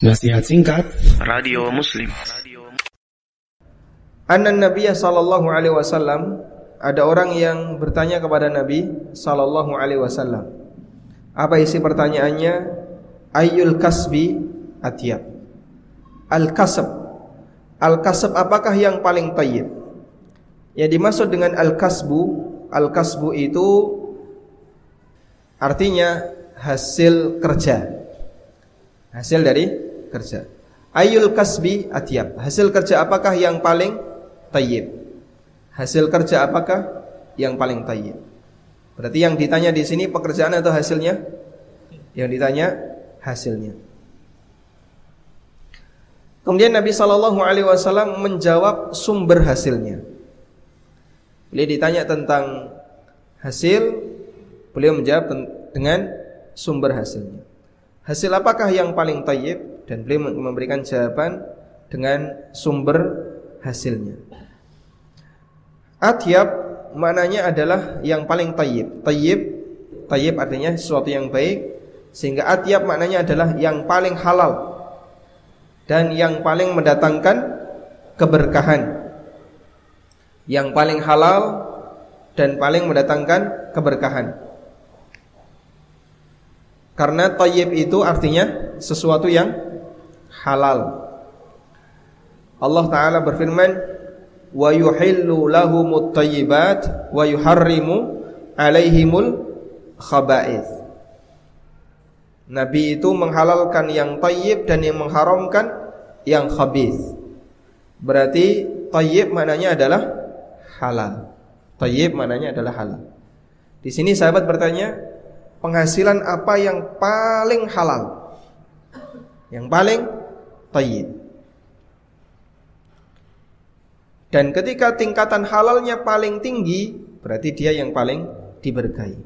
Nasihat singkat Radio Muslim Anna Nabi sallallahu alaihi wasallam ada orang yang bertanya kepada Nabi sallallahu alaihi wasallam. Apa isi pertanyaannya? Ayyul kasbi atyab. Al-kasab. Al-kasab apakah yang paling tayyib? Yang dimaksud dengan al-kasbu, al-kasbu itu artinya hasil kerja. Hasil dari kerja. Ayul kasbi atyab. Hasil kerja apakah yang paling tayyib? Hasil kerja apakah yang paling tayyib? Berarti yang ditanya di sini pekerjaan atau hasilnya? Yang ditanya hasilnya. Kemudian Nabi Shallallahu Alaihi Wasallam menjawab sumber hasilnya. Beliau ditanya tentang hasil, beliau menjawab dengan sumber hasilnya. Hasil apakah yang paling tayyib? Dan beliau memberikan jawaban dengan sumber hasilnya. Atyab maknanya adalah yang paling tayyib. Tayyib, tayyib artinya sesuatu yang baik sehingga atyab maknanya adalah yang paling halal dan yang paling mendatangkan keberkahan. Yang paling halal dan paling mendatangkan keberkahan. Karena tayyib itu artinya sesuatu yang halal. Allah taala berfirman, "Wa yuhillu lahumut thayyibat wa yuharrimu 'alaihimul khaba'ith." Nabi itu menghalalkan yang tayyib dan yang mengharamkan yang khabith. Berarti tayyib maknanya adalah halal. Tayyib maknanya adalah halal. Di sini sahabat bertanya, penghasilan apa yang paling halal? Yang paling tayyib. Dan ketika tingkatan halalnya paling tinggi, berarti dia yang paling diberkahi.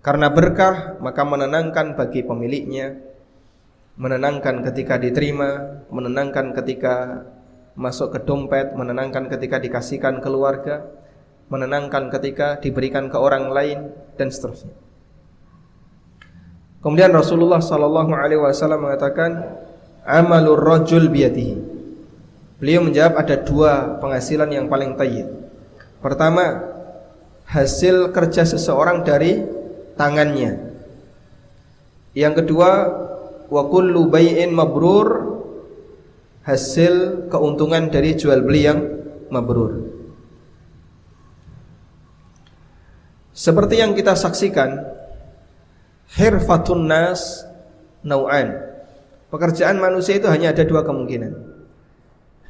Karena berkah, maka menenangkan bagi pemiliknya, menenangkan ketika diterima, menenangkan ketika masuk ke dompet, menenangkan ketika dikasihkan keluarga, menenangkan ketika diberikan ke orang lain dan seterusnya. Kemudian Rasulullah sallallahu alaihi wasallam mengatakan amalur rajul biyadihi. Beliau menjawab ada dua penghasilan yang paling tayyib. Pertama, hasil kerja seseorang dari tangannya. Yang kedua, wa kullu mabrur hasil keuntungan dari jual beli yang mabrur. Seperti yang kita saksikan Hirfatun nas nau'an. Pekerjaan manusia itu hanya ada dua kemungkinan.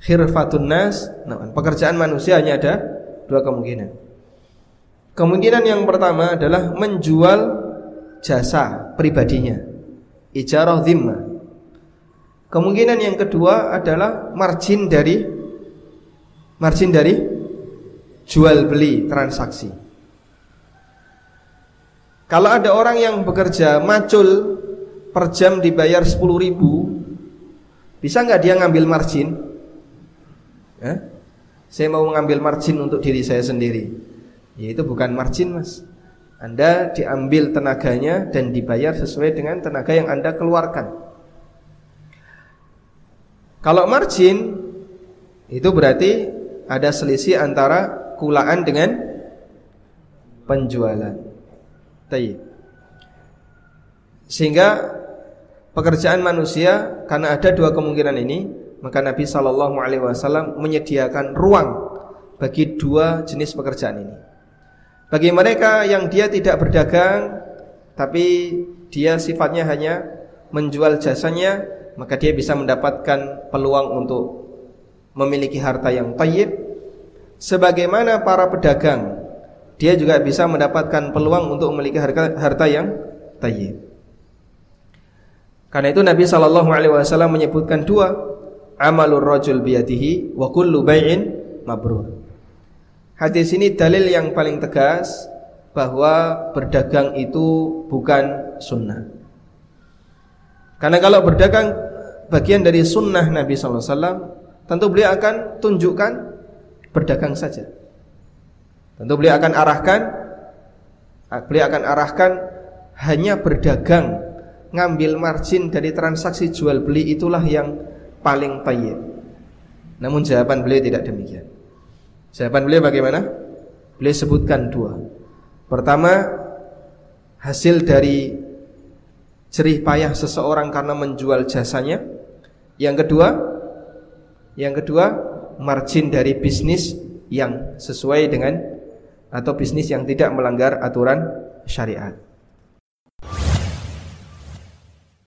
Hirfatun nas nau'an. Pekerjaan manusia hanya ada dua kemungkinan. Kemungkinan yang pertama adalah menjual jasa pribadinya. Ijarah dhimma. Kemungkinan yang kedua adalah margin dari margin dari jual beli transaksi. Kalau ada orang yang bekerja macul per jam dibayar 10 ribu Bisa nggak dia ngambil margin? Ya? Saya mau ngambil margin untuk diri saya sendiri Ya itu bukan margin mas Anda diambil tenaganya dan dibayar sesuai dengan tenaga yang Anda keluarkan Kalau margin Itu berarti ada selisih antara kulaan dengan penjualan Tayyib. Sehingga pekerjaan manusia karena ada dua kemungkinan ini, maka Nabi Shallallahu alaihi wasallam menyediakan ruang bagi dua jenis pekerjaan ini. Bagi mereka yang dia tidak berdagang tapi dia sifatnya hanya menjual jasanya, maka dia bisa mendapatkan peluang untuk memiliki harta yang tayyib sebagaimana para pedagang dia juga bisa mendapatkan peluang untuk memiliki harta, harta yang tayyib. Karena itu Nabi sallallahu alaihi wasallam menyebutkan dua, amalur rajul biyadihi wa kullu bai'in mabrur. Hadis ini dalil yang paling tegas bahwa berdagang itu bukan sunnah. Karena kalau berdagang bagian dari sunnah Nabi sallallahu alaihi wasallam, tentu beliau akan tunjukkan berdagang saja. Tentu beliau akan arahkan beliau akan arahkan hanya berdagang ngambil margin dari transaksi jual beli itulah yang paling tayyib. Namun jawaban beliau tidak demikian. Jawaban beliau bagaimana? Beliau sebutkan dua. Pertama, hasil dari jerih payah seseorang karena menjual jasanya. Yang kedua, yang kedua, margin dari bisnis yang sesuai dengan atau bisnis yang tidak melanggar aturan syariat.